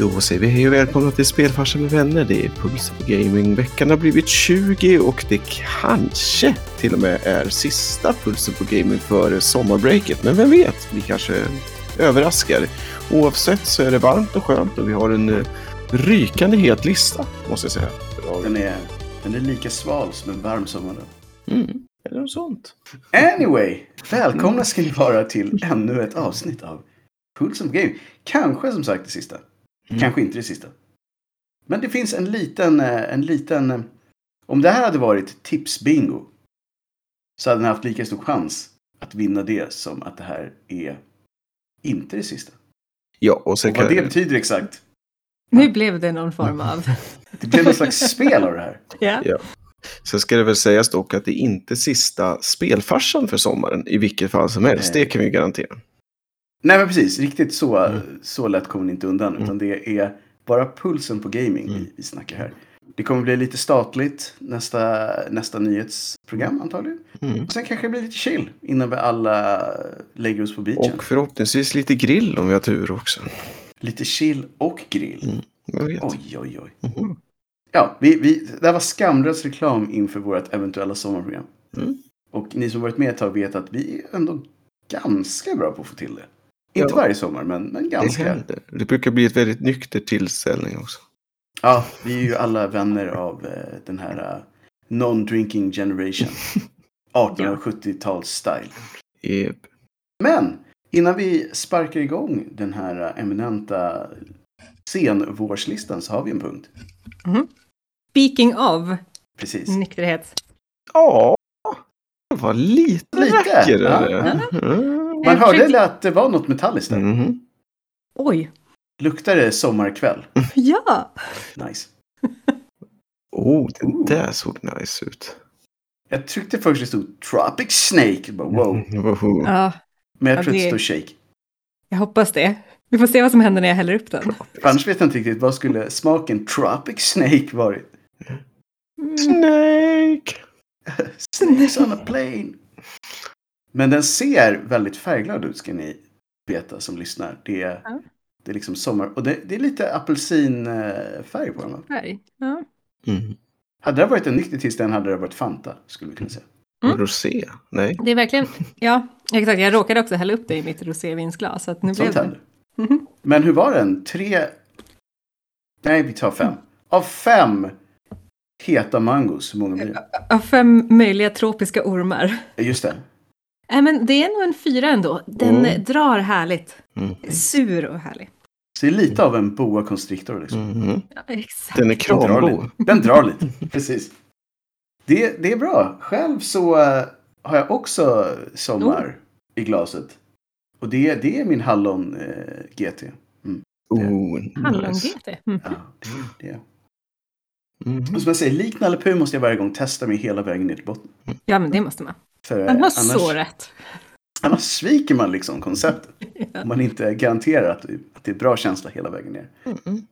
Då säger vi hej och välkomna till Spelfarsan med vänner. Det är Puls på Gaming. Veckan har blivit 20 och det kanske till och med är sista Pulsen på Gaming före sommarbreaket. Men vem vet, vi kanske överraskar. Oavsett så är det varmt och skönt och vi har en eh, rykande het lista måste jag säga. Den är, den är lika sval som en varm sommardag. Mm. Eller något sånt. Anyway, välkomna ska ni vara till ännu ett avsnitt av Pulsen på Gaming. Kanske som sagt det sista. Mm. Kanske inte det sista. Men det finns en liten, eh, en liten... eh, Om det här hade varit tipsbingo så hade ni haft lika stor chans att vinna det som att det här är inte det sista. Ja, och sen Och vad kan... det betyder exakt. Nu blev det någon form av... Det blir någon slags spel av det här. Ja. Ja. Sen ska det väl sägas dock att det är inte sista spelfarsan för sommaren i vilket fall som helst. Nej. Det kan vi garantera. Nej men precis, riktigt så, Mm. så lätt kommer ni inte undan. Utan det är bara pulsen på gaming Mm. vi, vi snackar här. Det kommer bli lite statligt nästa, nästa nyhetsprogram antagligen. Mm. Och sen kanske det blir lite chill innan vi alla lägger oss på beachen. Och förhoppningsvis lite grill om vi har tur också. Lite chill och grill. Mm. Oj, oj, oj. Mhm. Ja, vi, vi, det här var skamlös reklam inför vårt eventuella sommarprogram. Mm. Och ni som varit med ett tag vet att vi är ändå ganska bra på att få till det. Inte Ja. varje sommar, men, men Det ganska. händer. Det brukar bli ett väldigt nykter tillställning också. Ja, vi är ju alla vänner av eh, den här eh, non-drinking generation. 1870-tals style. Yep. Men innan vi sparkar igång den här eh, eminenta senvårslistan så har vi en punkt. Speaking of Precis. nykterhet. Ja, det var lite, Lite, räcker ja, det. Mm. Man Jag hörde försökte- att det var något metalliskt där. Mhm. Oj. Luktar det sommarkväll? Ja. Nice. Oh, det där såg nice ut. Jag tryckte först det stod Tropic Snake. Bara, wow. Mm, ja. Men jag Ja, tror att det det- står Shake. Jag hoppas det. Vi får se vad som händer när jag häller upp den. Annars vet jag inte riktigt vad skulle smaken Tropic Snake varit. Mm. Snake! Snakes on a plane. Men den ser väldigt färgglad ut ska ni veta som lyssnar. Det är, Ja. det är liksom sommar. Och det, det är lite apelsinfärg på den. Färg. Ja. Mm. Hade det varit en nykter tillställning hade det varit Fanta. Skulle vi kunna säga. Mm. Rosé? Nej. Det är verkligen... Ja, exakt. Jag råkade också hälla upp det i mitt rosévinsglas. Så att nu blev Sånt det... händer. Mhm. Men hur var den? Tre... Nej, vi tar fem. Av fem heta mangos, hur många blir det? Av fem möjliga tropiska ormar. Just det. Nej, men det är nog en fyra ändå. Den Mm. drar härligt. Mm. Sur och härlig. Så det är lite av en boa constrictor liksom. Mhm. Ja, exakt. Den är Den drar krambo. lite. Den drar lite, precis. Det, det är bra. Själv så eh, har jag också sommar i glaset. Och det, det är min hallon eh, GT. Oh, nice. Hallon-GT. Mm. Ja, det det. Mhm. Och som jag säger, lik Nalle måste jag varje gång testa mig hela vägen ner till botten. Ja, men det måste man. För Man har annars, så rätt. annars sviker man liksom konceptet. Ja. Om man inte garanterar att, att det är bra känsla hela vägen ner. Mhm.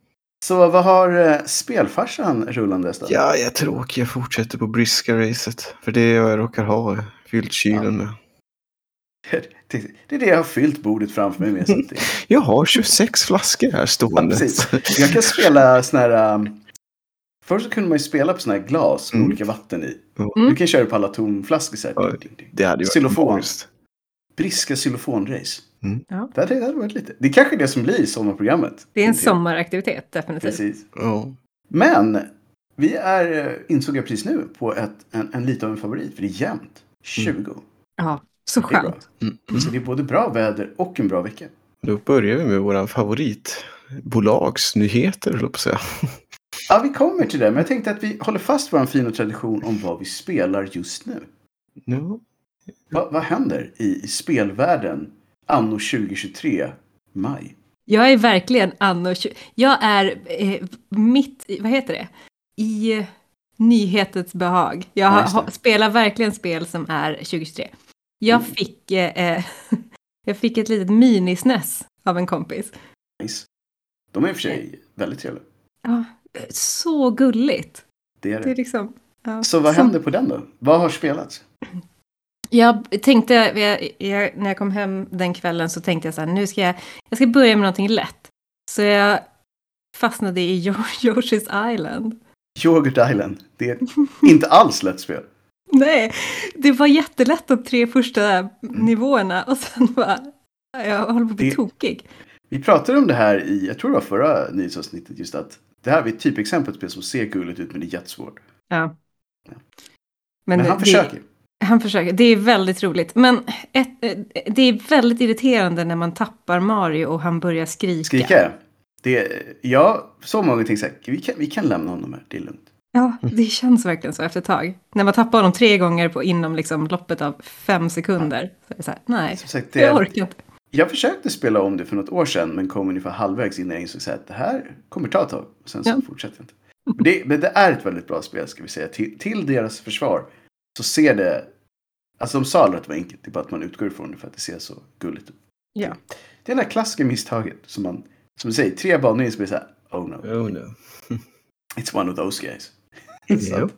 Så vad har eh, spelfarsan rullandes då? Ja, jag är tråkig. Jag fortsätter på briska-racet. För det är vad jag råkar ha fyllt kylen med. Det, det är det jag har fyllt bordet framför mig med. Jag har 26 flaskor här Ja, stående. precis. Jag kan spela såna här... Um, först så kunde man ju spela på såna här glas med Mm. olika vatten i. Mm. Du kan köra på alla tomflaskor så här. Ja. Ding, ding, ding. Det hade ju varit Xylofon. magiskt. Briska xylofonrace. Mm. Ja. Det hade, det hade varit lite. Det är kanske är det som blir sommarprogrammet. Det är en sommaraktivitet, definitivt. Precis. Ja. Men vi är, eh, insåg jag precis nu, på ett, en, en lite av en favorit. För det är jämnt. 20. Ja, så Det är bra. skönt. Mm. Så det är både bra väder och en bra vecka. Då börjar vi med våran favoritbolagsnyheter, höll jag på att säga. Ja, vi kommer till det. Men jag tänkte att vi håller fast vår fina tradition om vad vi spelar just nu. Ja. Vad, vad händer i, i spelvärlden anno 2023, maj? Jag är verkligen anno 20... Jag är eh, mitt i, vad heter det? I eh, nyhetens behag. Jag Ja, spelar verkligen spel som är 2023. Jag Mm. fick, eh, eh, jag fick ett litet minisnäs av en kompis. Nice. De är i och för sig väldigt trevliga. Ja, så gulligt. Det är Det är det. liksom, ja, Så vad händer på den då? Vad har spelats? Jag tänkte, jag, jag, när jag kom hem den kvällen så tänkte jag så här, nu ska jag, jag ska börja med någonting lätt. Så jag fastnade i Yo- Yoshi's Island. Yoghurt Island. Det är inte alls lätt spel. Nej, det var jättelätt de tre första nivåerna och sen bara, jag håller på att bli Det- tokig. Vi pratade om det här i, jag tror det var förra nyhetsavsnittet, just att det här är ett typexempel på spel som ser gulligt ut men det är jättesvårt. Ja. Ja. Men, Men det, han försöker. Han försöker. Det är väldigt roligt. Men ett, eh, det är väldigt irriterande när man tappar Mario och han börjar skrika. Skrika. Det, ja, så många tänkte så här, vi kan, vi kan lämna honom här, det är lugnt. Ja, det känns verkligen så efter ett tag. När man tappar honom tre gånger på inom liksom loppet av fem sekunder. Så är det så här, nej, sagt, jag det, orkar inte. Jag försökte spela om det för något år sedan men kom ungefär halvvägs innan jag insåg så här, att det här kommer ta ett tag. Och sen så Ja. fortsätter jag inte. Men det, men det är ett väldigt bra spel ska vi säga. Till, till deras försvar så ser det, alltså de sa aldrig att det var enkelt, det är bara att man utgår ifrån det för att det ser så gulligt ut. Ja. Det är det där klassiska misstaget som man, som du säger, tre banor in så blir det så här, oh no, Oh no. it's one of those guys. Så.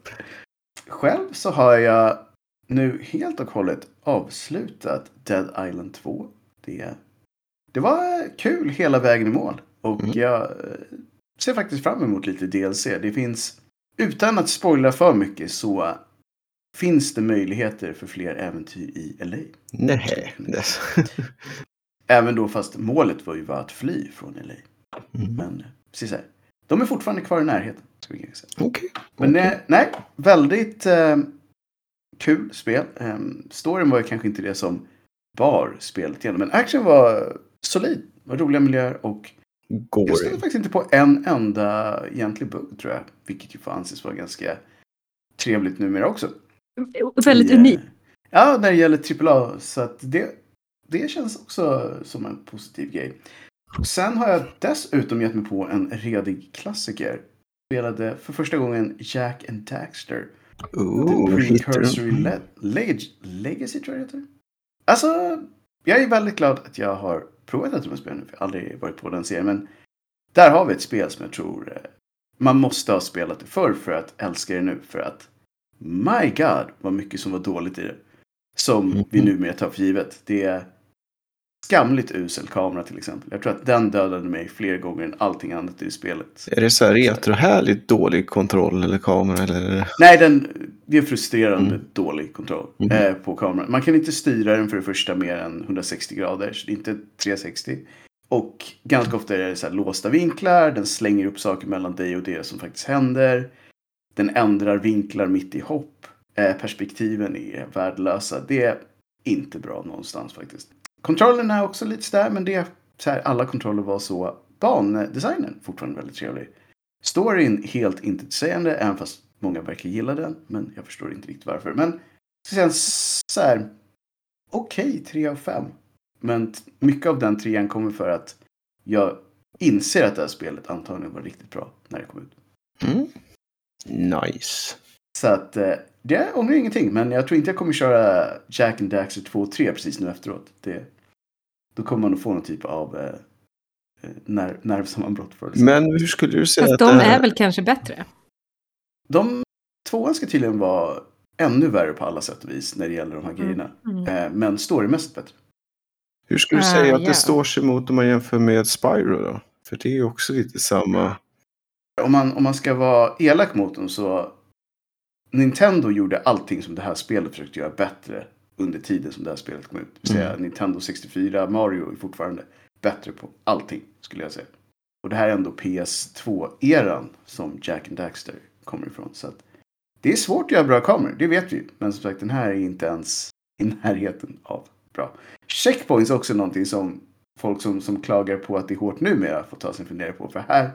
Själv så har jag nu helt och hållet avslutat Dead Island 2. Det, det var kul hela vägen i mål. Och Mm. jag eh, ser faktiskt fram emot lite DLC. Det finns, utan att spoila för mycket så finns det möjligheter för fler äventyr i LA. Nej. Även då fast målet var ju bara att fly från LA. Mm. Men precis här. De är fortfarande kvar i närheten. Ska vi säga. Okej. Men eh, nej, väldigt eh, kul spel. Eh, storyn var ju kanske inte det som bar spelet igenom. Men action var solid. Var roliga miljöer och Går jag stötte faktiskt inte på en enda egentlig bugg tror jag. Vilket ju får anses vara ganska trevligt numera också. Väldigt eh, unikt. Ja, när det gäller AAA. Så att det, det känns också som en positiv grej. Och sen har jag dessutom gett mig på en redig klassiker. Spelade för första gången Jack and Daxter. Oh, The Precursory? Le- Leg- Legacy tror jag det heter. Alltså, jag är väldigt glad att jag har provat ett spelen nu. Jag har aldrig varit på den serien. Men där har vi ett spel som jag tror eh, man måste ha spelat det förr för att älska det nu. För att my god vad mycket som var dåligt i det. Som vi Mhm. numera tar för givet. Det är skamligt usel kamera till exempel. Jag tror att den dödade mig fler gånger än allting annat i spelet. Är det så här retrohärligt dålig kontroll eller kamera eller? Nej, den, det är frustrerande Mm. dålig kontroll Mhm. eh, på kameran. Man kan inte styra den för det första mer än 160 grader, så det är inte 360. Och ganska ofta är det så här låsta vinklar, den slänger upp saker mellan dig och det som faktiskt händer. Den ändrar vinklar mitt i hopp. Eh, perspektiven är värdelösa. Det är inte bra någonstans faktiskt. Kontrollen är också lite sådär, men det är så här, alla kontroller var så. Bandesignen fortfarande väldigt trevlig. Storyn helt intetsägande, även fast många verkar gilla den. Men jag förstår inte riktigt varför. Men så sen så här, okej, tre av fem. Men t- mycket av den trean kommer för att jag inser att det här spelet antagligen var riktigt bra när det kom ut. Mm. Nice. Så att eh, det ångrar ingenting. Men jag tror inte jag kommer köra Jack and Daxter 2 och 3 precis nu efteråt. Det, då kommer man att få någon typ av eh, eh, nerv, nervsammanbrott för det. Men hur skulle du säga Fast att de det här... är väl kanske bättre? De tvåan ska tydligen vara ännu värre på alla sätt och vis när det gäller de här grejerna. Mm. Eh, men storymässigt bättre. Hur skulle du Ah, säga att ja. det står sig mot om man jämför med Spyro då? För det är ju också lite samma. Om man, om man ska vara elak mot dem så Nintendo gjorde allting som det här spelet försökte göra bättre under tiden som det här spelet kom ut. Det vill säga Mm. Nintendo 64, Mario är fortfarande bättre på allting skulle jag säga. Och det här är ändå PS2-eran som Jack and Daxter kommer ifrån. Så att det är svårt att göra bra kameror, det vet vi. Men som sagt, den här är inte ens i närheten av bra. Checkpoints är också någonting som folk som, som klagar på att det är hårt numera får ta sig en fundera på. För här,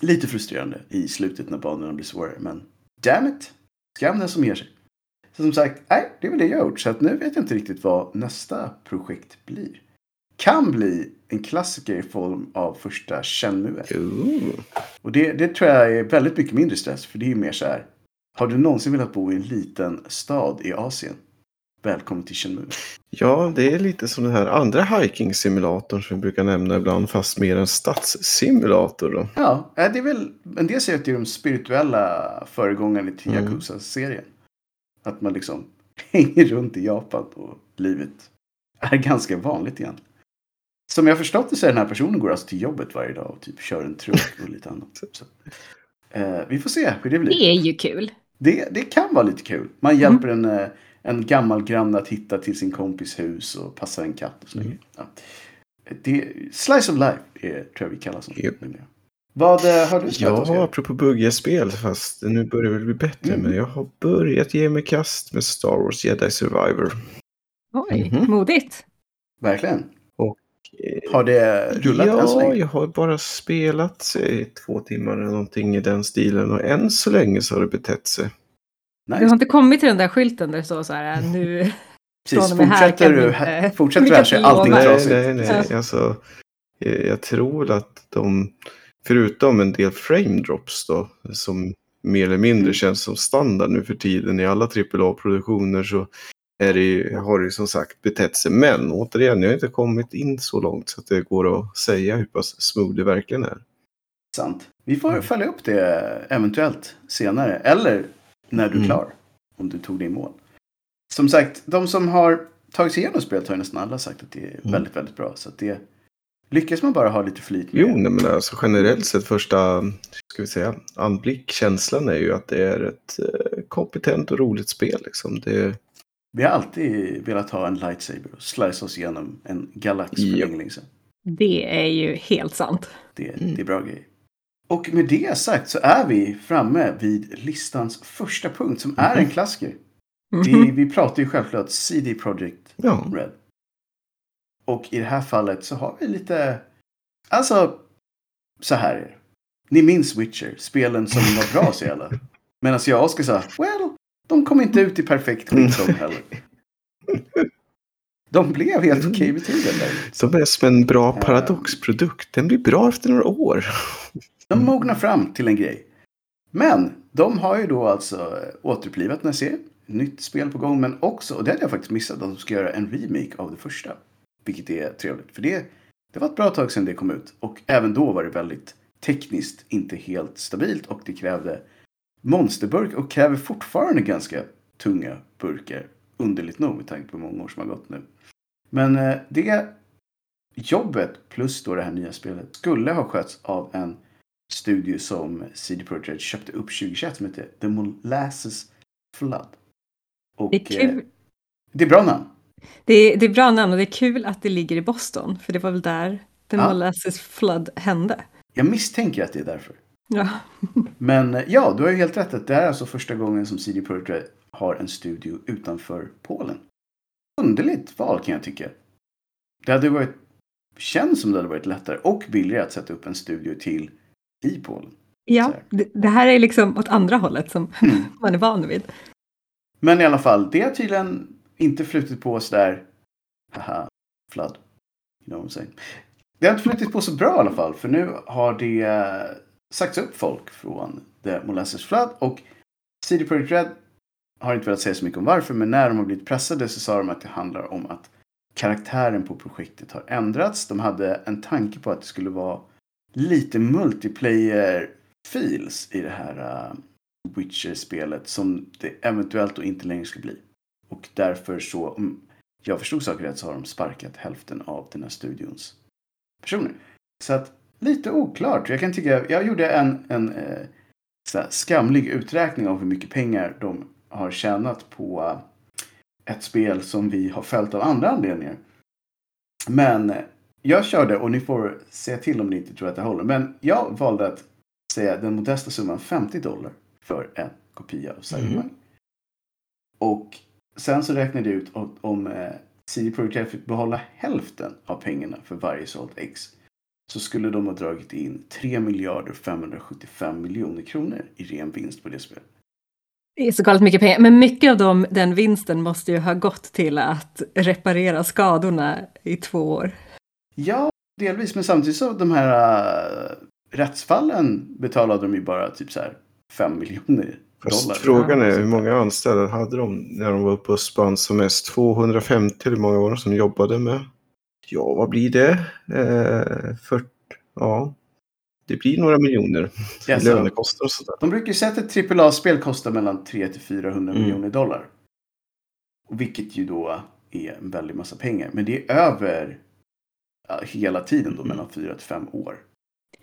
lite frustrerande i slutet när banorna blir svårare. Men damn it, skam den som ger sig. Så som sagt, nej, det är väl det jag har gjort. Så att nu vet jag inte riktigt vad nästa projekt blir. Kan bli en klassiker i form av första Shenmue. Ooh. Och det, det tror jag är väldigt mycket mindre stress. För det är mer så här. Har du någonsin velat bo i en liten stad i Asien? Välkommen till Shenmue. Ja, det är lite som den här andra hiking-simulatorn som vi brukar nämna ibland, fast mer en stadssimulator. Då. Ja, eh, det är väl en del säger att det är de spirituella föregångarna till Mm. Yakuza-serien. Att man liksom hänger runt i Japan och livet är ganska vanligt egentligen. som jag förstått det så är den här personen går alltså till jobbet varje dag och typ kör en truck och lite annat. Så, eh, vi får se hur det blir. Det är ju kul. Det, det kan vara lite kul. Man hjälper en, eh, en gammal granne att hitta till sin kompis hus och passar en katt och så Mm. ja. det, Slice of life är, tror jag vi kallar som. Japp. Vad eh, har du spelat Ja, apropå buggiga spel, fast nu börjar det väl bli bättre, Mm. men jag har börjat ge mig kast med Star Wars Jedi Survivor. Oj, Mhm. modigt. Verkligen. Eh, Har det rullat än så Ja, länge? jag har bara spelat i två timmar eller någonting i den stilen och än så länge så har det betett sig. Du Nice. har inte kommit till den där skylten där det står så här nu. Precis, här fortsätter du, här, fortsätter så är allting. Nej, trasigt. nej, nej. Ja. Alltså, eh, jag tror att de, förutom en del frame drops då, som mer eller mindre Mm. känns som standard nu för tiden i alla AAA-produktioner så är det, ju- har det ju som sagt betett sig. Men återigen, jag har inte kommit in så långt så att det går att säga hur pass smooth det verkligen är. Sant. Vi får följa upp det eventuellt senare. Eller när du är Mm. klar. Om du tog det i mål. Som sagt, de som har tagit sig igenom spelet har ju nästan alla sagt att det är Mm. väldigt, väldigt bra. Så att det lyckas man bara ha lite flit med. Jo, nej, men alltså generellt sett första ska vi säga, anblickkänslan är ju att det är ett eh, kompetent och roligt spel. Liksom. Det, Vi har alltid velat ha en lightsaber och slice oss igenom en galax för Ja. länge, länge sedan. Det är ju helt sant. Det, Mm. det är bra grejer. Och med det sagt så är vi framme vid listans första punkt som är en klassiker. Vi, Mhm. vi pratar ju självklart CD Projekt ja, Red. Och i det här fallet så har vi lite, alltså så här är det. Ni minns Witcher, spelen som var bra säger alla. Medan jag och Oskar sa, well, de kom inte ut i perfekt skick de heller. De blev helt okej med tiden. Där. de är som en bra paradoxprodukt. Den blir bra efter några år. De mognar fram till en grej. Men de har ju då alltså eh, återupplivat den här serien. Nytt spel på gång, men också, och det hade jag faktiskt missat, att de ska göra en remake av det första. Vilket är trevligt, för det, det var ett bra tag sedan det kom ut. Och även då var det väldigt tekniskt inte helt stabilt och det krävde monsterburk och kräver fortfarande ganska tunga burkar. Underligt nog med tanke på hur många år som har gått nu. Men eh, det jobbet plus då det här nya spelet skulle ha skötts av en studio som CD Projekt köpte upp 2021 som heter The Molasses Flood. Och, Det är eh, kul. det är bra namn. Det är, det är bra namn och det är kul att det ligger i Boston. För det var väl där The Ja. Molasses Flood hände. Jag misstänker att det är därför. Ja. Men eh, ja, du har ju helt rätt att det är alltså första gången som CD Projekt har en studio utanför Polen. Underligt val kan jag tycka. Det hade varit, känns som det hade varit lättare och billigare att sätta upp en studio till i Polen. Så Ja, det, det här är liksom åt andra hållet som Mm. man är van vid. Men i alla fall, det har tydligen inte flutit på sådär, haha, flood. You know what I'm saying. Det har inte flutit på så bra i alla fall, för nu har det eh, sagts upp folk från The Molasses Flood och CD Projekt Red har inte velat säga så mycket om varför, men när de har blivit pressade så sa de att det handlar om att karaktären på projektet har ändrats. De hade en tanke på att det skulle vara lite multiplayer feels i det här uh, Witcher-spelet som det eventuellt då inte längre ska bli. Och därför så, om jag förstod saker rätt, så har de sparkat hälften av den här studions personer. Så att lite oklart. Jag kan tycka, jag gjorde en, en eh, så här skamlig uträkning av hur mycket pengar de har tjänat på eh, ett spel som vi har följt av andra anledningar. Men jag körde, och ni får säga till om ni inte tror att det håller, men jag valde att säga den modesta summan 50 dollar för en kopia av Cyberpunk. Och sen så räknade jag ut om, om eh, CD Projekt Red fick behålla hälften av pengarna för varje sålt ex så skulle de ha dragit in 3 miljarder 575 miljoner kronor i ren vinst på det spelet. Det är så galet mycket pengar, men mycket av dem, den vinsten måste ju ha gått till att reparera skadorna i två år. Ja, delvis, men samtidigt så de här uh, rättsfallen betalade de ju bara typ så här 5 miljoner Fast dollar. frågan är hur många anställda hade de när de var uppe och spann som mest? 250 hur många var de som jobbade med? Ja, vad blir det? Eh, 40, ja, det blir några miljoner. Ja, så- Lönekostnader och sådär. De brukar ju säga att ett AAA-spel kostar mellan 3 till 400 Mm. miljoner dollar. Och Vilket ju då är en väldig massa pengar. Men det är över hela tiden då mellan fyra till fem år.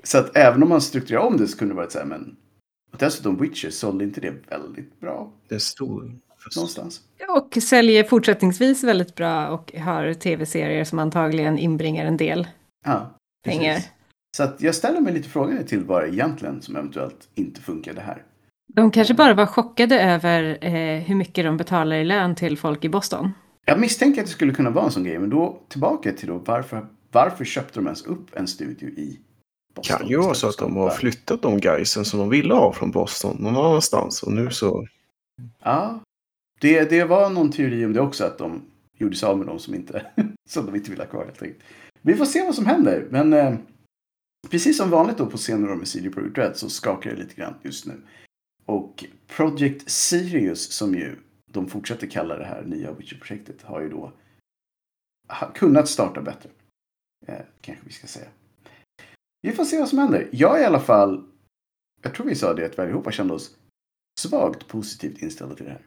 Så att även om man strukturerar om det så kunde det varit så här, men och dessutom Witcher sålde inte det väldigt bra Det är stor. någonstans. Och säljer fortsättningsvis väldigt bra och har tv-serier som antagligen inbringar en del Ja, precis. pengar. Så att jag ställer mig lite frågande till vad det egentligen som eventuellt inte funkade här. De kanske bara var chockade över eh, hur mycket de betalar i lön till folk i Boston. Jag misstänker att det skulle kunna vara en sån grej, men då tillbaka till då varför, varför köpte de ens upp en studio i Boston? kan ju vara så att de har flyttat de guysen som de ville ha från Boston någon annanstans. Och nu så... Ja, det, det var någon teori om det också, att de gjorde sig av med dem som, inte, som de inte ville ha kvar helt enkelt. Vi får se vad som händer, men eh, precis som vanligt då på scener med CD Projekt Red så skakar det lite grann just nu. Och Project Sirius, som ju de fortsätter kalla det här nya Witcher-projektet, har ju då kunnat starta bättre. Eh, kanske vi ska säga. Vi får se vad som händer. Jag är i alla fall, jag tror vi sa det att vi allihopa kände oss svagt positivt inställda till det här.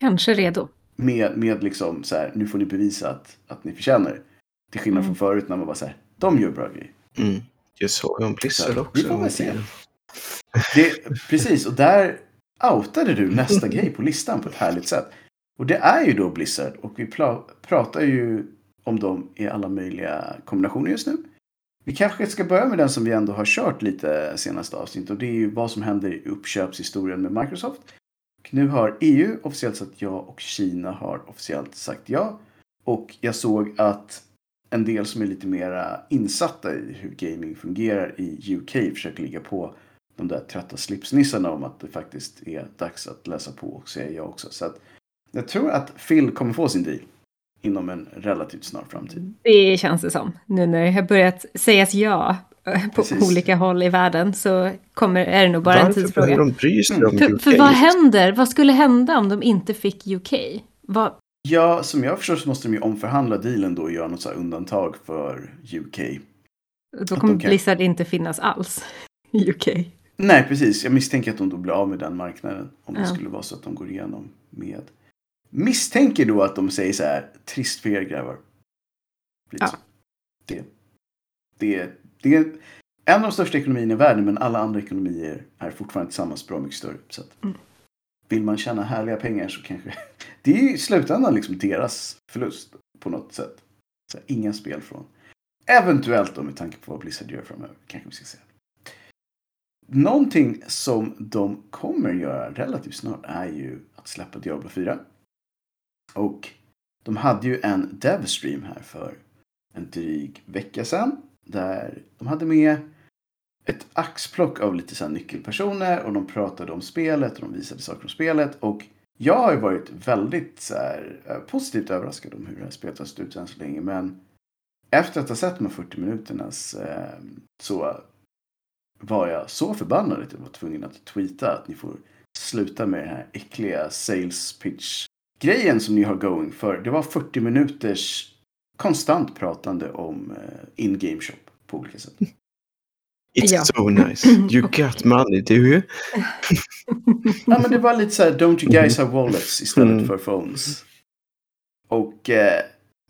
Kanske redo. Med, med liksom så här, nu får ni bevisa att, att ni förtjänar. Till skillnad Mm. från förut när man bara så här, de gör bra grejer. Mm. Jag såg en Blizzard Så, också. vi får väl se. Det, precis, och där outade du nästa grej på listan på ett härligt sätt. Och det är ju då Blizzard och vi pratar ju om dem i alla möjliga kombinationer just nu. Vi kanske ska börja med den som vi ändå har kört lite senaste avsnittet och det är ju vad som händer i uppköpshistorien med Microsoft. Och nu har EU officiellt sagt ja och Kina har officiellt sagt ja. Och jag såg att en del som är lite mera insatta i hur gaming fungerar i UK försöker ligga på de där trötta slipsnissarna om att det faktiskt är dags att läsa på och säga ja också. Så att jag tror att Phil kommer få sin deal inom en relativt snar framtid. Det känns det som. Nu när det har börjat sägas ja eh, på Precis. olika håll i världen så kommer, är det nog bara en Varför tidsfråga. behöver de bry sig om För, UK? för vad händer? Vad skulle hända om de inte fick UK? Vad, Ja, som jag förstår så måste de ju omförhandla dealen då och göra något så här undantag för UK. då kommer kan- Blizzard inte finnas alls i UK. Nej, precis. Jag misstänker att de då blir av med den marknaden. Om det Ja. skulle vara så att de går igenom med. Misstänker då att de säger så här, trist för er grabbar. Ja. så. Det, det, det är en av de största ekonomierna i världen, men alla andra ekonomier är fortfarande tillsammans bra mycket större. Så att, Mm. Vill man tjäna härliga pengar så kanske... Det är ju i slutändan liksom deras förlust på något sätt. Så här, inga spel från. Eventuellt då med tanke på vad Blizzard gör framöver. Kanske vi ska säga. Någonting som de kommer göra relativt snart är ju att släppa Diablo 4. Och de hade ju en devstream här för en dryg vecka sedan. Där de hade med ett axplock av lite så här nyckelpersoner och de pratade om spelet och de visade saker om spelet. Och jag har ju varit väldigt så här, eh, positivt överraskad om hur det här spelet har sett ut än så länge. Men efter att ha sett de här 40 minuterna eh, så var jag så förbannad att jag var tvungen att tweeta att ni får sluta med den här äckliga sales pitch grejen som ni har going för. Det var 40 minuters konstant pratande om eh, in-game shop på olika sätt. It's Ja. so nice. You got money, do you? Ja, men det var lite så här, don't you guys have wallets istället Mm. för phones. Och eh,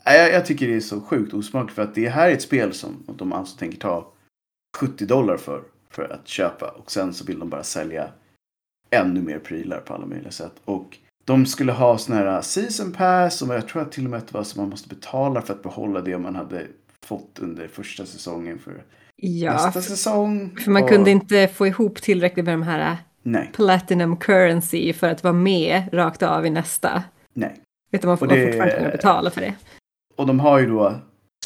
jag, jag tycker det är så sjukt osmakligt för att det här är ett spel som de alltså tänker ta 70 dollar för, för att köpa. Och sen så vill de bara sälja ännu mer prylar på alla möjliga sätt. Och de skulle ha såna här season pass och jag tror att till och med att det var så man måste betala för att behålla det man hade fått under första säsongen för Ja, nästa säsong. för man Och- kunde inte få ihop tillräckligt med de här Nej, Platinum Currency för att vara med rakt av i nästa. nej. Du, man får det- fortfarande kunna betala för det. Och de har ju då,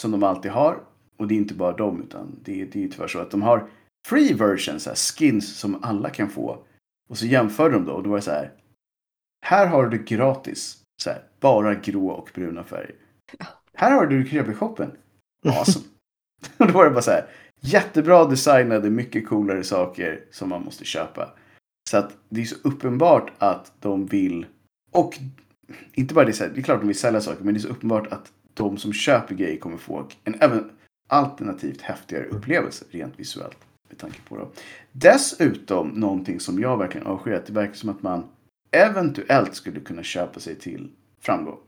som de alltid har, och det är inte bara dem, utan det, det är ju tyvärr så att de har free versions, så skins som alla kan få. Och så jämför de då, och då var det så här. Här har du det gratis, så här, bara grå och bruna färger. Här har du det i shoppen. Awesome. och då var det bara så här, jättebra designade, mycket coolare saker som man måste köpa. Så att det är så uppenbart att de vill, och inte bara det, så här, det är klart de vill sälja saker, men det är så uppenbart att de som köper grejer kommer få en även alternativt häftigare upplevelse rent visuellt. Med tanke på det. Dessutom någonting som jag verkligen avskyr, att det verkar som att man eventuellt skulle kunna köpa sig till framgång.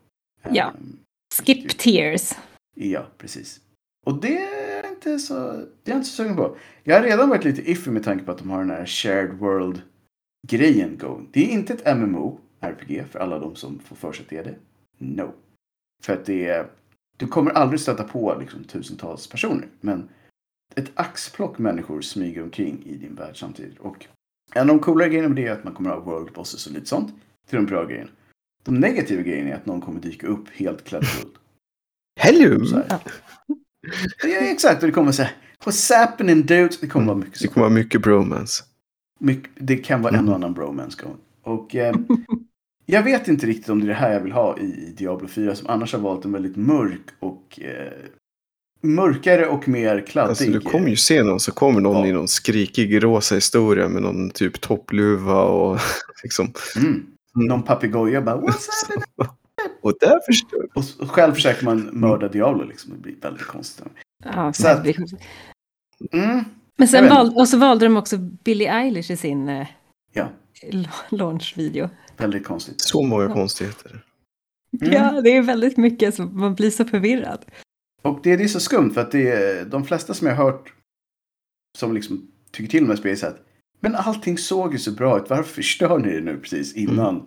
Ja. Ehm, Skip tears. Ja, precis. Och det är inte så, det är inte så sugen på. Jag har redan varit lite iffy med tanke på att de har den här shared world grejen going. Det är inte ett MMO RPG för alla de som får för sig att det är det. No. För att det är, du kommer aldrig stöta på liksom, tusentals personer. Men ett axplock människor smyger omkring i din värld samtidigt. Och en av de coolare grejerna med det är att man kommer att ha world bosses och lite sånt. Till de bra grejerna. De negativa grejerna är att någon kommer dyka upp helt klädd i guld. Så här. Ja, exakt, och det kommer säga What's happening dudes? Det kommer vara mycket Det så. kommer vara mycket bromance. Mycket, det kan vara en och annan bromance going. Och eh, jag vet inte riktigt om det är det här jag vill ha i, i Diablo 4 som annars har valt en väldigt mörk och eh, mörkare och mer kladdig. Alltså du kommer ju se någon så kommer någon Ja. i någon skrikig rosa historia med någon typ toppluva och liksom. Mm. Någon papegoja bara What's happening? Och där förstör Och, själv försöker man mörda Diablo liksom. Det blir väldigt konstigt. Ja, Så att- Mm. Men sen Jag vet val, och så valde de också Billie Eilish i sin eh, Ja, la- launchvideo. väldigt konstigt. så många konstigheter. Mm. Ja, det är väldigt mycket så man blir så förvirrad. Och det, det är så skumt för att det är, de flesta som jag har hört som liksom tycker till om det här spelet säger att men allting såg ju så bra ut. Varför förstör ni det nu precis innan?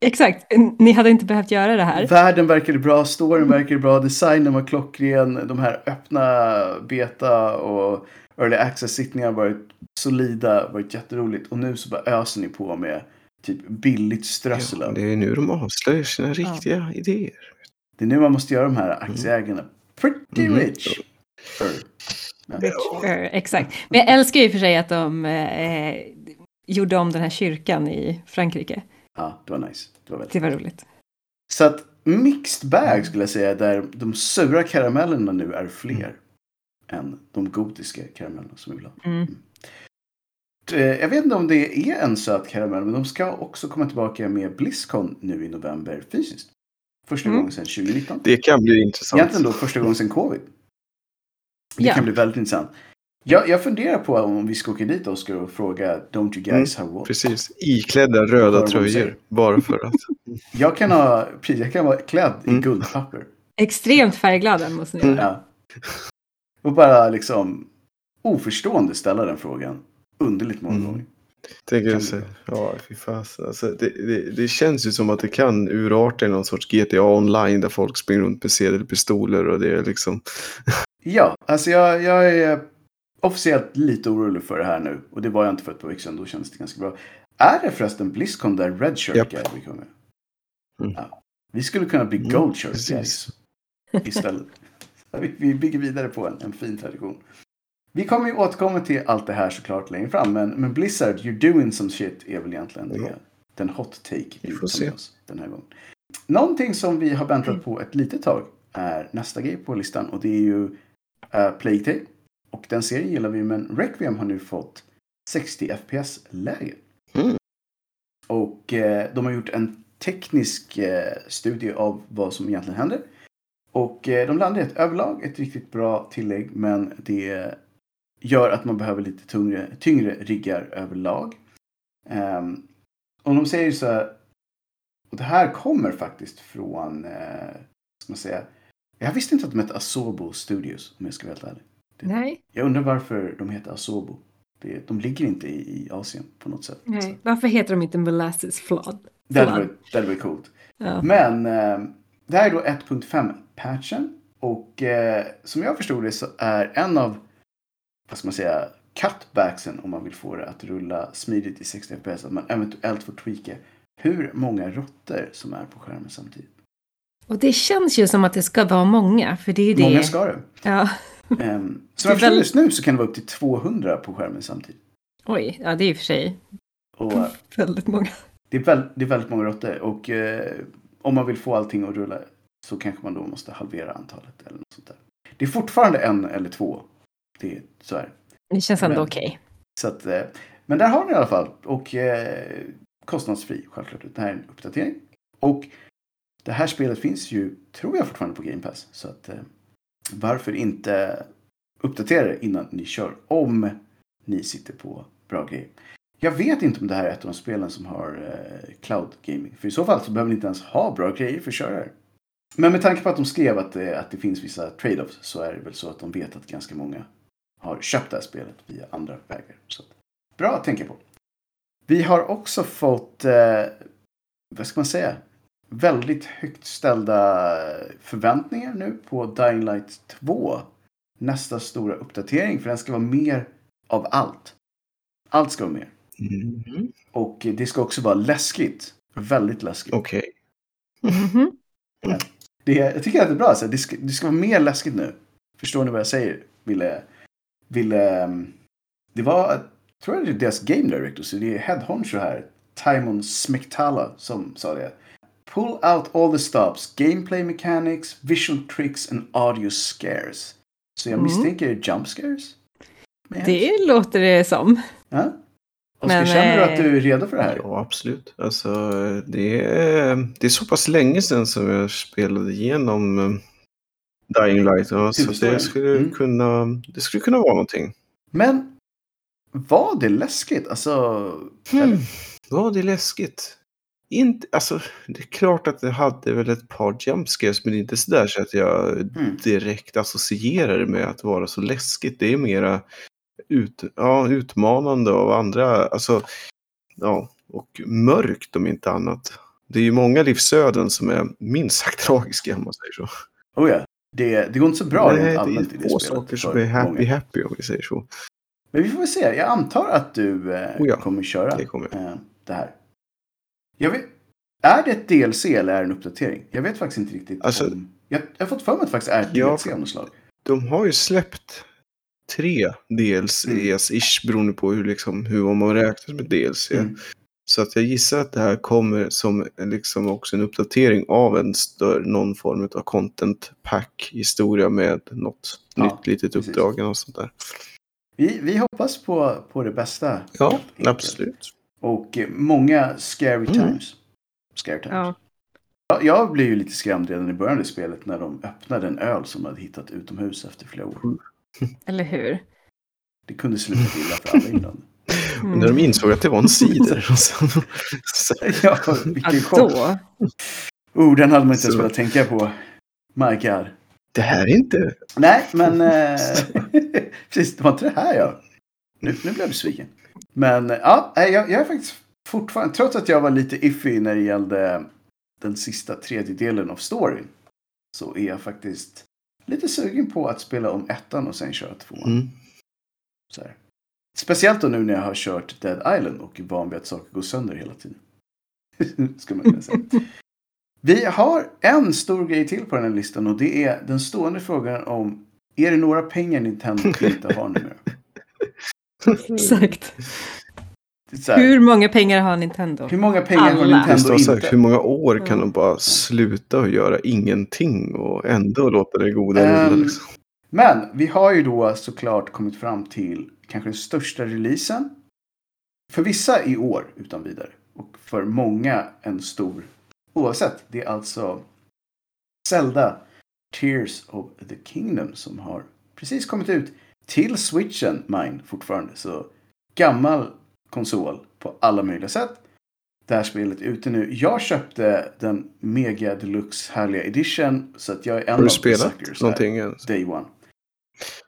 Exakt, ni hade inte behövt göra det här. Världen verkade bra, storyn verkade bra, designen var klockren, de här öppna beta och early access-sittningar har varit solida, varit jätteroligt. Och nu så bara öser ni på med typ billigt strössel. Ja, det är nu de avslöjar sina riktiga idéer. Det är nu man måste göra de här aktieägarna pretty Mhm. rich. För, Eh, Exakt. Men jag älskar ju för sig att de eh, gjorde om den här kyrkan i Frankrike. ja, det var nice. Det var väldigt Det var roligt. Så att mixed bag skulle jag säga där de sura karamellerna nu är fler än de gotiska karamellerna som vi vill ha. Mm. Eh, Jag vet inte om det är en söt karamell men de ska också komma tillbaka med Blizzcon nu i november fysiskt. Första Mm. gången sedan 2019. Det kan bli intressant. Egentligen då första gången sedan covid. Det Ja. kan bli väldigt intressant. Jag, jag funderar på om vi ska åka dit Oskar och fråga Don't you guys have what? Precis, iklädda röda tröjor. Bara för att. Jag kan, ha, jag kan vara klädd i Mm. guldpapper. Extremt färgglada måste ni vara. Ja. Och bara liksom oförstående ställa den frågan. Underligt många Mm. Tänker Kan du så, ja, fy fasen. Alltså, det, det, det känns ju som att det kan urarta i någon sorts GTA online där folk springer runt med sedelpistoler och det är liksom. Ja, alltså jag, jag är officiellt lite orolig för det här nu. Och det var jag inte för ett par veckor sedan. Då kändes det ganska bra. Är det förresten Blizzcon där Red Shirt Japp. Guy kommer? Mm. Ja. Vi skulle kunna bli Mm, Gold Shirt precis. Guys istället. vi, vi bygger vidare på en, en fin tradition. Vi kommer ju återkomma till allt det här såklart längre fram. Men, men Blizzard, you're doing some shit är väl egentligen det, Ja. den hot take Vi får se. oss den här gången. Någonting som vi har väntat på ett litet tag är nästa grej på listan och det är ju uh, Plague Tale. Och den serien gillar vi men Requiem har nu fått 60 FPS-läge. Mm. Och eh, de har gjort en teknisk eh, studie av vad som egentligen händer. Och eh, de landar i ett överlag ett riktigt bra tillägg men det gör att man behöver lite tyngre, tyngre riggar överlag. Um, och de säger så här, och det här kommer faktiskt från, eh, ska man säga, jag visste inte att de hette Asobo Studios om jag ska vara helt ärlig. Nej, Jag undrar varför de heter Asobo. Det, de ligger inte i, i Asien på något sätt. Så nej. Varför heter de inte Molasses Flood? Det hade varit, det hade varit coolt. Ja. Men eh, det här är då 1.5-patchen. Och eh, som jag förstod det så är en av, vad ska man säga, cutbacksen om man vill få det att rulla smidigt i 60 fps. Att man eventuellt får tweaka hur många råttor som är på skärmen samtidigt. Och det känns ju som att det ska vara många, för det är ju det. Många ska det. Ja. Um, Det är jag väl- just nu så kan det vara upp till 200 på skärmen samtidigt. Oj, ja det är och för sig Och väldigt många. det, är väl, det är väldigt många råttor. Och eh, om man vill få allting att rulla så kanske man då måste halvera antalet eller något sånt där. Det är fortfarande en eller två. Det är, så är det. Känns ändå okej. Så att, eh, men där har ni i alla fall. Och eh, kostnadsfri självklart. Det här är en uppdatering. Och det här spelet finns ju, tror jag, fortfarande på Game Pass. Så att eh, varför inte uppdatera det innan ni kör. Om ni sitter på bra grejer. Jag vet inte om det här är ett av de spelen som har eh, cloud gaming. För i så fall så behöver ni inte ens ha bra grejer för att köra det. Men med tanke på att de skrev att det, att det finns vissa trade-offs så är det väl så att de vet att ganska många har köpt det här spelet via andra vägar. Så bra att tänka på. Vi har också fått, eh, vad ska man säga, väldigt högt ställda förväntningar nu på Dying Light 2. Nästa stora uppdatering, för den ska vara mer av allt. Allt ska vara mer. Mm. Och det ska också vara läskigt. Väldigt läskigt. Okej. Mhm. Det, jag tycker att det är bra. Så det, ska, det ska vara mer läskigt nu. Förstår ni vad jag säger? Ville, ville, um, det var, tror jag det är deras game director, så det är head honcho här. Timon Smektala som sa det. Pull out all the stops, gameplay mechanics, visual tricks and audio scares. Så jag Mm. misstänker jump scares? Men- Det låter det som. Ja? Oskar, Men, känner du att eh, du är redo för det här? Ja, absolut. Alltså, det är, det är så pass länge sedan som jag spelade igenom eh, Dying Light. Ja, så det skulle, Mm. kunna, det skulle kunna vara någonting. Men var det läskigt? Alltså, Hmm. Var det läskigt? Inte, alltså, det är klart att det hade väl ett par jumpscares, men inte sådär så att jag Mm. direkt associerar det med att vara så läskigt. Det är mera ut, ja, utmanande av andra, alltså, ja, och mörkt om inte annat. Det är ju många livsöden som är minst sagt tragiska om man säger så. oh ja. Det, det går inte så bra Nej, rent det allmänt i är det få saker som är happy många. happy om vi säger så. Men vi får väl se. Jag antar att du eh, Oh ja, kommer köra det kommer eh, det här. Vet, är det ett DLC eller är det en uppdatering? Jag vet faktiskt inte riktigt. Alltså- om, jag, jag har fått för mig att det faktiskt är ett. DLC av något slag. De har ju släppt tre DLCs-ish beroende på hur, liksom, hur man räknar med DLC. Mm. Så att jag gissar att det här kommer som liksom också en uppdatering av en större, någon form av content pack historia med något Ja, nytt litet precis. uppdrag eller något sånt där. Vi, vi hoppas på, på det bästa. Ja, absolut. Och eh, många scary Mm. times. Scary times. Ja. Jag, jag blev ju lite skrämd redan i början av spelet när de öppnade en öl som de hade hittat utomhus efter flera år. Eller hur? Det kunde sluta illa för alla inblandade. Mm. När de insåg att det var en cider. och sen, så, ja, vilken chock. Oh, den hade man inte ens Så. velat tänka på. My God. det här är inte... Nej, men... Eh, precis, det var inte det här jag... Nu, nu blev jag besviken. Men ja, jag, jag är faktiskt fortfarande... Trots att jag var lite iffy när det gällde den sista tredjedelen av storyn. Så är jag faktiskt lite sugen på att spela om ettan och sen köra tvåan. Mm. Så här. Speciellt då nu när jag har kört Dead Island och är van vid att saker går sönder hela tiden. Ska man kunna säga. Vi har en stor grej till på den här listan och det är den stående frågan om är det några pengar Nintendo inte har numera? Exakt. Hur många pengar har Nintendo? hur många pengar har Alla. Står Nintendo inte? hur många år kan de bara sluta och göra ingenting och ändå låta det goda rulla? Ehm, Liksom. Men vi har ju då såklart kommit fram till kanske den största releasen. För vissa i år utan vidare. Och för många en stor oavsett. Det är alltså Zelda Tears of the Kingdom som har precis kommit ut till switchen, mine fortfarande. Så gammal konsol på alla möjliga sätt. Det här spelet är ute nu. Jag köpte den Mega Deluxe härliga edition. Så att jag är en Har av du the spelat suckers här. någonting ens? Day one.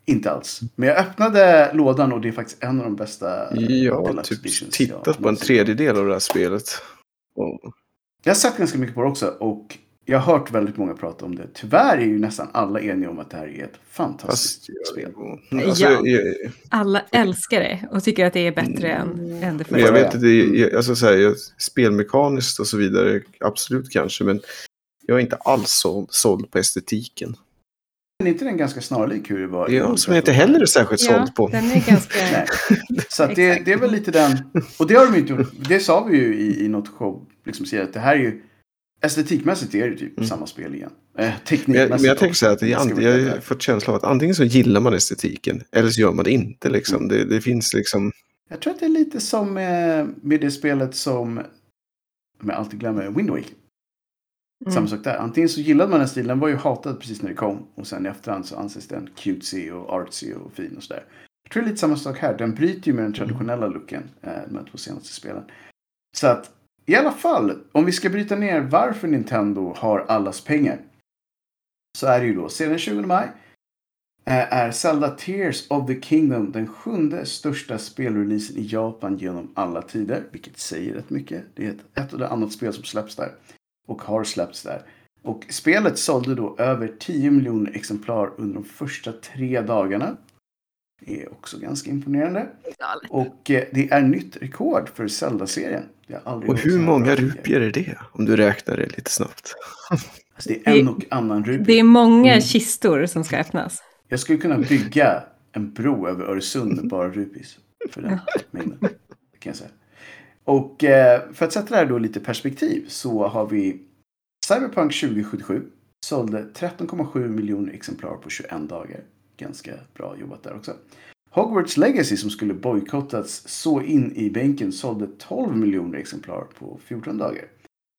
Inte alls. Men jag öppnade lådan och det är faktiskt en av de bästa Ja, Deluxe typ tittat jag på en tredjedel av det här spelet. Och, Jag har sett ganska mycket på det också och jag har hört väldigt många prata om det. Tyvärr är ju nästan alla eniga om att det här är ett fantastiskt fast, spel. alltså, Ja. jag, Alla älskar det och tycker att det är bättre än, än det men jag förra. vet inte, jag, alltså, så här, jag, spelmekaniskt och så vidare, absolut kanske, men jag är inte alls så, såld på estetiken. Men är inte den ganska snarlik hur det var? Ja, som jag inte heller är särskilt Ja, såld på. den är ganska... Nej. Så att det, det är väl lite den. Och det har de inte gjort. Det sa vi ju i, i något show. Liksom att det här är ju estetikmässigt är det typ Mm. samma spel igen. Eh, jag, teknikmässigt men jag tänker också. så här att jag veta. har fått känslan av att antingen så gillar man estetiken eller så gör man det inte. Liksom. Mm. Det, det finns liksom... Jag tror att det är lite som med, med det spelet som, om jag alltid glömmer, Wind Waker. Mm. Samma sak där. Antingen så gillade man den stilen, den var ju hatad precis när det kom. Och sen i efterhand så anses den cutesy och artsy och fin och sådär. Jag tror det är lite samma sak här. Den bryter ju med den traditionella looken, eh, de här två senaste spelen. Så att, i alla fall, om vi ska bryta ner varför Nintendo har allas pengar. så är det ju då sedan den 20 maj eh, är Zelda Tears of the Kingdom den sjunde största spelreleasen i Japan genom alla tider. Vilket säger rätt mycket. Det är ett, ett eller annat spel som släpps där. Och har släppts där. Och spelet sålde då över 10 miljoner exemplar under de första tre dagarna. Det är också ganska imponerande. Galet. Och eh, det är nytt rekord för Zelda-serien. Och hur många rupier är det? Om du räknar det lite snabbt. Alltså, det är en och annan rupi. Det är många Mm. kistor som ska öppnas. Jag skulle kunna bygga en bro över Öresund med bara rupis. För den mängden. Det kan jag säga. Och eh, för att sätta det här då lite perspektiv så har vi Cyberpunk 2077 sålde 13,7 miljoner exemplar på 21 dagar. Ganska bra jobbat där också. Hogwarts Legacy som skulle bojkottats så in i bänken sålde 12 miljoner exemplar på 14 dagar.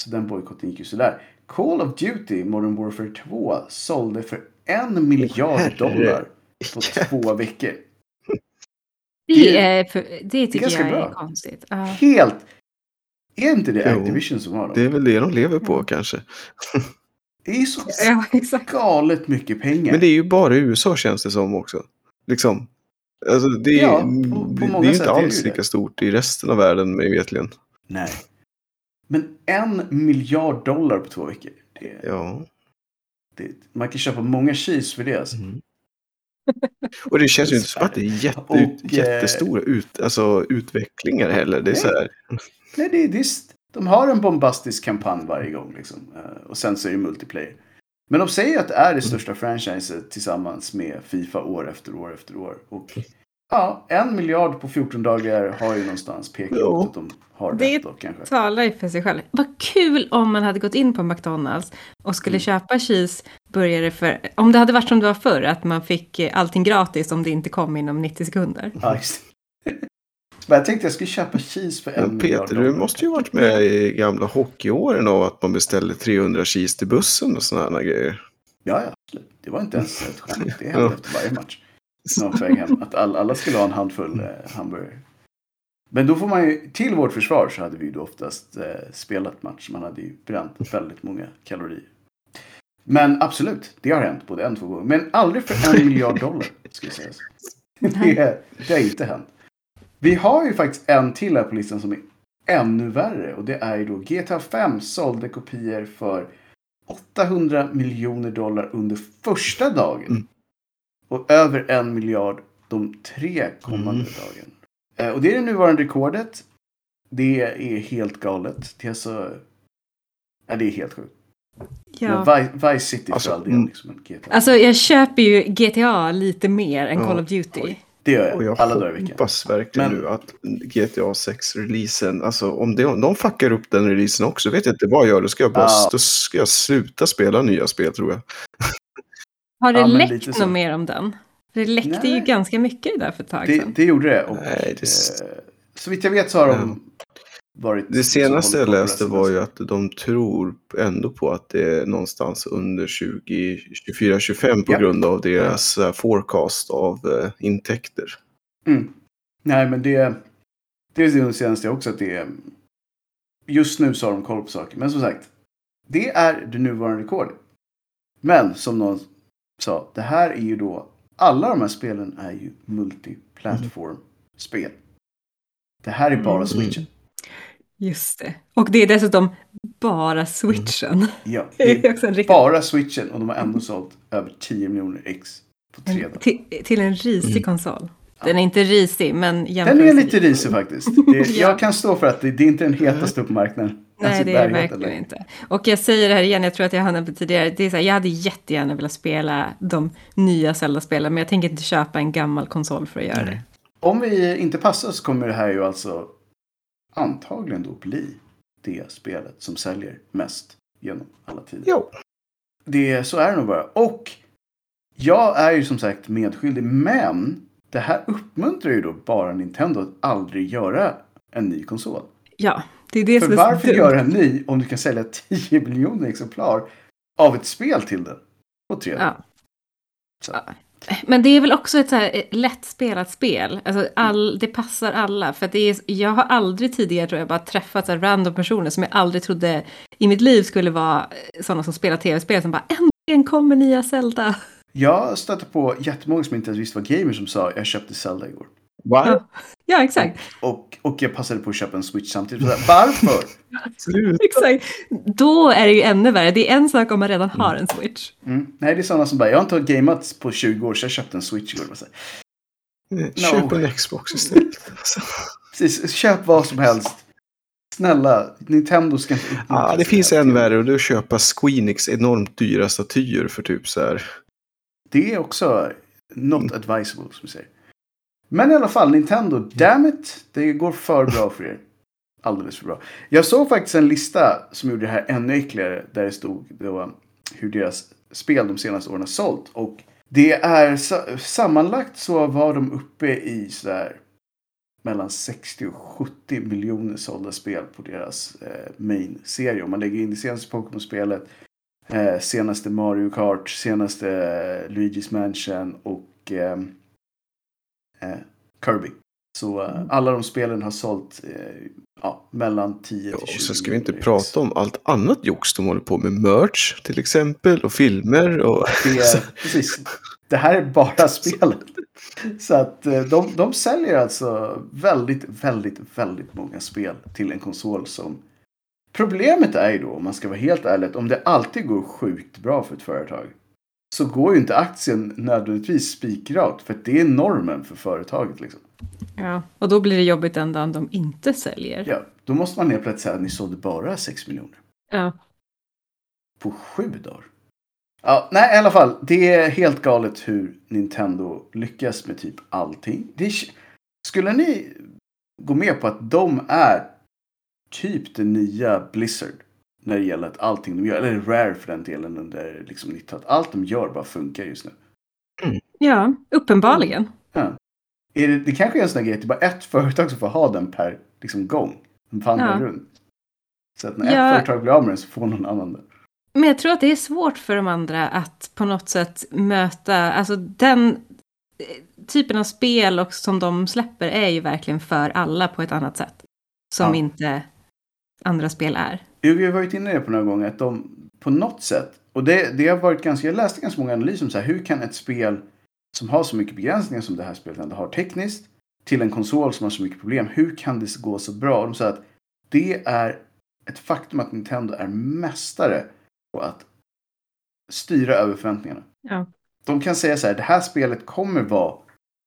Så den bojkotten gick ju sådär. Call of Duty Modern Warfare 2 sålde för en miljard dollar på två veckor. Det, Det- är för, det tycker ganska jag är bra. konstigt. Ja. Helt! Är inte det Jo, Activision som har dem? Det är väl det de lever på kanske. Det är så ja, exakt. galet mycket pengar. Men det är ju bara i USA känns det som också. Liksom. Alltså, det är, Ja, på- på det, det är inte är det alls det. lika stort i resten av världen mig vetligen. Nej. Men en miljard dollar på två veckor. Det, Ja. det, man kan köpa många cheese för det. Alltså. Mm. Och det känns ju inte som att det är jätte, Och, ut, eh, jättestora ut, alltså, utvecklingar heller. Det är Nej. så här, Nej, det, det, är- de har en bombastisk kampanj varje gång. Liksom. Eh, Och sen så är det multiplayer. Men de säger att det är det största franchiset tillsammans med Fifa år efter år efter år. Och ja, en miljard på 14 dagar har ju någonstans pekat mot att de har Det- rätt då kanske. Talar ju för sig själv. Vad kul om man hade gått in på McDonalds och skulle Mm. köpa cheeseburgare för... Om det hade varit som det var förr, att man fick eh, allting gratis om det inte kom inom 90 sekunder. Ja, just. Men jag tänkte jag skulle köpa cheese för en men miljard Peter, du måste ju varit med i gamla hockeyåren av att man beställde 300 cheese till bussen och sådana här grejer. Ja, ja, absolut. Det var inte ens ett skämt. Det hände Ja. efter varje match. Hem. Att all, alla skulle ha en handfull eh, hamburgare. Men då får man ju, till vårt försvar så hade vi ju då oftast eh, spelat match. Man hade ju bränt väldigt många kalorier. Men absolut, det har hänt både en två gånger. Men aldrig för en miljard dollar, ska jag säga. Det, det har inte hänt. Vi har ju faktiskt en till här på listan som är ännu värre. Och det är ju då GTA 5 sålde kopior för 800 miljoner dollar under första dagen. Mm. Och över en miljard de tre kommande Mm. dagen. Eh, och det är det nuvarande rekordet. Det är helt galet. Det är så... Ja, det är helt sjukt. Ja. Men Vi- Vice City Alltså, för all del mm. liksom GTA. Alltså jag köper ju GTA lite mer än Ja. Call of Duty. det gör Och jag jag alla dagar i veckan. hoppas verkligen Men- nu att GTA 6-releasen, alltså om de, de fuckar upp den releasen också, vet jag inte vad jag gör, då ska jag bara Ja. då ska jag sluta spela nya spel tror jag. Har det Ja, läckt något så. mer om den? Det läckte ju Nej. ganska mycket där för ett tag Det, sedan. det gjorde det. Och, Nej, det- eh, så vitt jag vet så har de varit... Det senaste jag läste var ju att de tror ändå på att det är någonstans under 2024-25 på Ja. grund av deras eh, forecast av eh, intäkter. Mm. Nej, men det... Det är det senaste också att det är... Just nu så har de koll på saker. Men som sagt. Det är det nuvarande rekordet. Men som någon sa. Det här är ju då... Alla de här spelen är ju multiplattform-spel. Det här är bara Mm. Just det. Och det är dessutom bara switchen. Ja, Det det är är riktigt... bara switchen och de har ändå sålt över 10 miljoner ex på tre dagar. Till, till en risig Mm. konsol. Den är inte risig, men Den är lite risig faktiskt. Det, Ja. Jag kan stå för att det, det är inte den hetaste på marknaden. Nej, Alltså, det är bärigheten verkligen längre. inte. Och jag säger det här igen, jag tror att jag har nämnt det tidigare. Det är så här, jag hade jättegärna velat spela de nya Zelda-spelen, men jag tänker inte köpa en gammal konsol för att göra det. Om vi inte passar så kommer det här ju alltså antagligen då bli det spelet som säljer mest genom alla tider. Jo. Det, så är det nog bara. Och jag är ju som sagt medskyldig, men det här uppmuntrar ju då bara Nintendo att aldrig göra en ny konsol. Ja, det är det För som är så varför dumt. göra en ny om du kan sälja 10 miljoner exemplar av ett spel till den? På tre dagar? Ja. Så. Men det är väl också ett så här eh, lättspelat spel. Alltså all, det passar alla. För det är, jag har aldrig tidigare tror jag bara träffat så random personer som jag aldrig trodde i mitt liv skulle vara eh, sådana som spelar tv-spel som bara en En kommer nya Zelda. Jag stötte på jättemånga som inte ens visste vad gamer som sa jag köpte Zelda igår. Va? Ja. Ja, exakt. Och, och jag passade på att köpa en Switch samtidigt. Varför? Exakt. Då är det ju ännu värre. Det är en sak om man redan har en Switch. Mm. Nej, det är sådana som bara, jag har inte gameat på 20 år så jag köpte en Switch igår. Så här, Köp en Xbox istället. Alltså. Precis, köp vad som helst. Snälla, Nintendo ska inte Ja, det finns en värre och det är att köpa Squeenix enormt dyra statyer för typ så här. Det är också not advisable, som vi säger. Men i alla fall, Nintendo, damn it, det går för bra för er. Alldeles för bra. Jag såg faktiskt en lista som gjorde det här ännu äckligare. Där det stod då, hur deras spel de senaste åren har sålt. Och det är sa- sammanlagt så var de uppe i sådär mellan 60 och 70 miljoner sålda spel på deras eh, main-serie. Om man lägger in det senaste Pokémon-spelet, eh, senaste Mario Kart, senaste eh, Luigi's Mansion och eh, eh, Kirby. Så eh, alla de spelen har sålt eh, ja, mellan 10 Ja, till 20 och så ska vi inte prata om allt annat jox de håller på med. Merch till exempel och filmer och... Det, precis. det här är bara spelet. Så att eh, de, de säljer alltså väldigt, väldigt, väldigt många spel till en konsol som... Problemet är ju då, om man ska vara helt ärlig, om det alltid går sjukt bra för ett företag så går ju inte aktien nödvändigtvis spikrakt för det är normen för företaget. Liksom. Ja, och då blir det jobbigt den dagen de inte säljer. Ja, då måste man helt plötsligt säga att ni sålde bara 6 miljoner. Ja. På sju dagar. Ja, nej, i alla fall. Det är helt galet hur Nintendo lyckas med typ allting. Det är, skulle ni gå med på att de är typ det nya Blizzard? När det gäller att allting de gör, eller Rare för den delen under liksom 90-talet. Allt de gör bara funkar just nu. ja, uppenbarligen. Ja. Är det, det kanske är en sån här grej, att det är bara ett företag som får ha den per liksom, gång. Den vandrar Ja. runt. Så att när Ja. ett företag blir av med den så får någon annan den. Men jag tror att det är svårt för de andra att på något sätt möta, alltså den eh, typen av spel och som de släpper är ju verkligen för alla på ett annat sätt. Som Ja. inte andra spel är. Vi har varit inne på några gånger att de på något sätt, och det, det har varit ganska, jag läste ganska många analyser om så här, hur kan ett spel som har så mycket begränsningar som det här spelet ändå har tekniskt, till en konsol som har så mycket problem, hur kan det gå så bra? Och de säger att det är ett faktum att Nintendo är mästare på att styra över förväntningarna. Ja. De kan säga så här, det här spelet kommer vara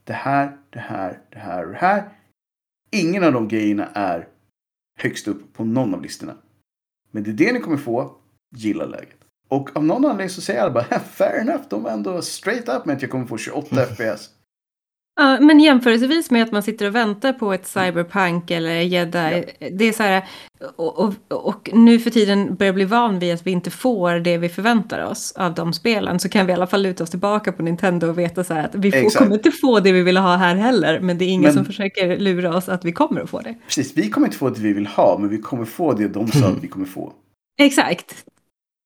det här, det här, det här och det här. Ingen av de grejerna är högst upp på någon av listorna. Men det är det ni kommer få, gilla läget. Och av någon anledning så säger alla bara, fair enough, de var ändå straight up med att jag kommer få 28 FPS. Ja, men jämförelsevis med att man sitter och väntar på ett cyberpunk eller jedi. Det är så här, och, och, och nu för tiden börjar bli van vid att vi inte får det vi förväntar oss av de spelen. Så kan vi i alla fall luta oss tillbaka på Nintendo och veta så här att vi får, Exakt. kommer inte få det vi vill ha här heller. Men det är ingen Men- som försöker lura oss att vi kommer att få det. Precis, vi kommer inte få det vi vill ha, men vi kommer få det de sa att vi kommer få. Exakt.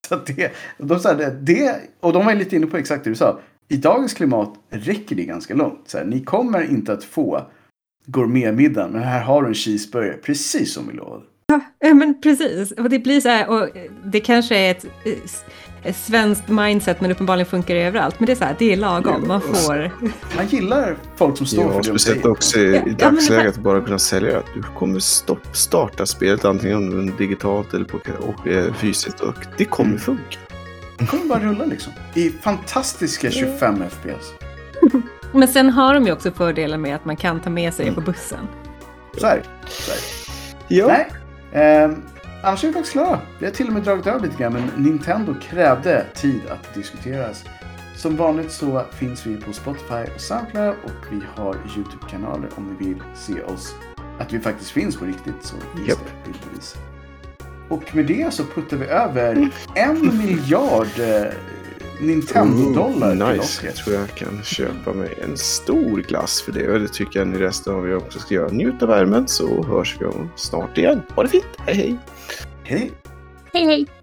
Så det, de sa det, det, och de var lite inne på exakt det du sa. I dagens klimat räcker det ganska långt. Så här, ni kommer inte att få gourmetmiddagen, men här har du en cheeseburgare, precis som vi lovade. Ja, men precis. Och det blir så här, och det kanske är ett, eh, ett svenskt mindset, men uppenbarligen funkar det överallt. Men det är så här, det är lagom. Man får... Man gillar folk som står Ja, för det de speciellt också i, Ja, i ja, men- dagsläget att bara kunna sälja att du kommer stopp, starta spelet antingen digitalt eller på, och, eh, fysiskt och det kommer Mm. funka. Det kommer bara rulla liksom. I fantastiska 25 FPS. Men sen har de ju också fördelen med att man kan ta med sig det på bussen. Så är det. Nej. Ehm, annars är vi faktiskt klara. Vi har till och med dragit över lite grann, men Nintendo krävde tid att diskuteras. Som vanligt så finns vi på Spotify och Soundcloud och vi har YouTube-kanaler om ni vill se oss. Att vi faktiskt finns på riktigt så finns Japp. det bildbevis. Och med det så puttar vi över en miljard eh, Nintendo-dollar Ooh, nice. Jag tror jag kan köpa mig en stor glass för det. Och det tycker jag ni resten av er också ska göra. Njut av värmen så hörs vi om snart igen. Ha det fint. Hej hej! Hej! Hej hej!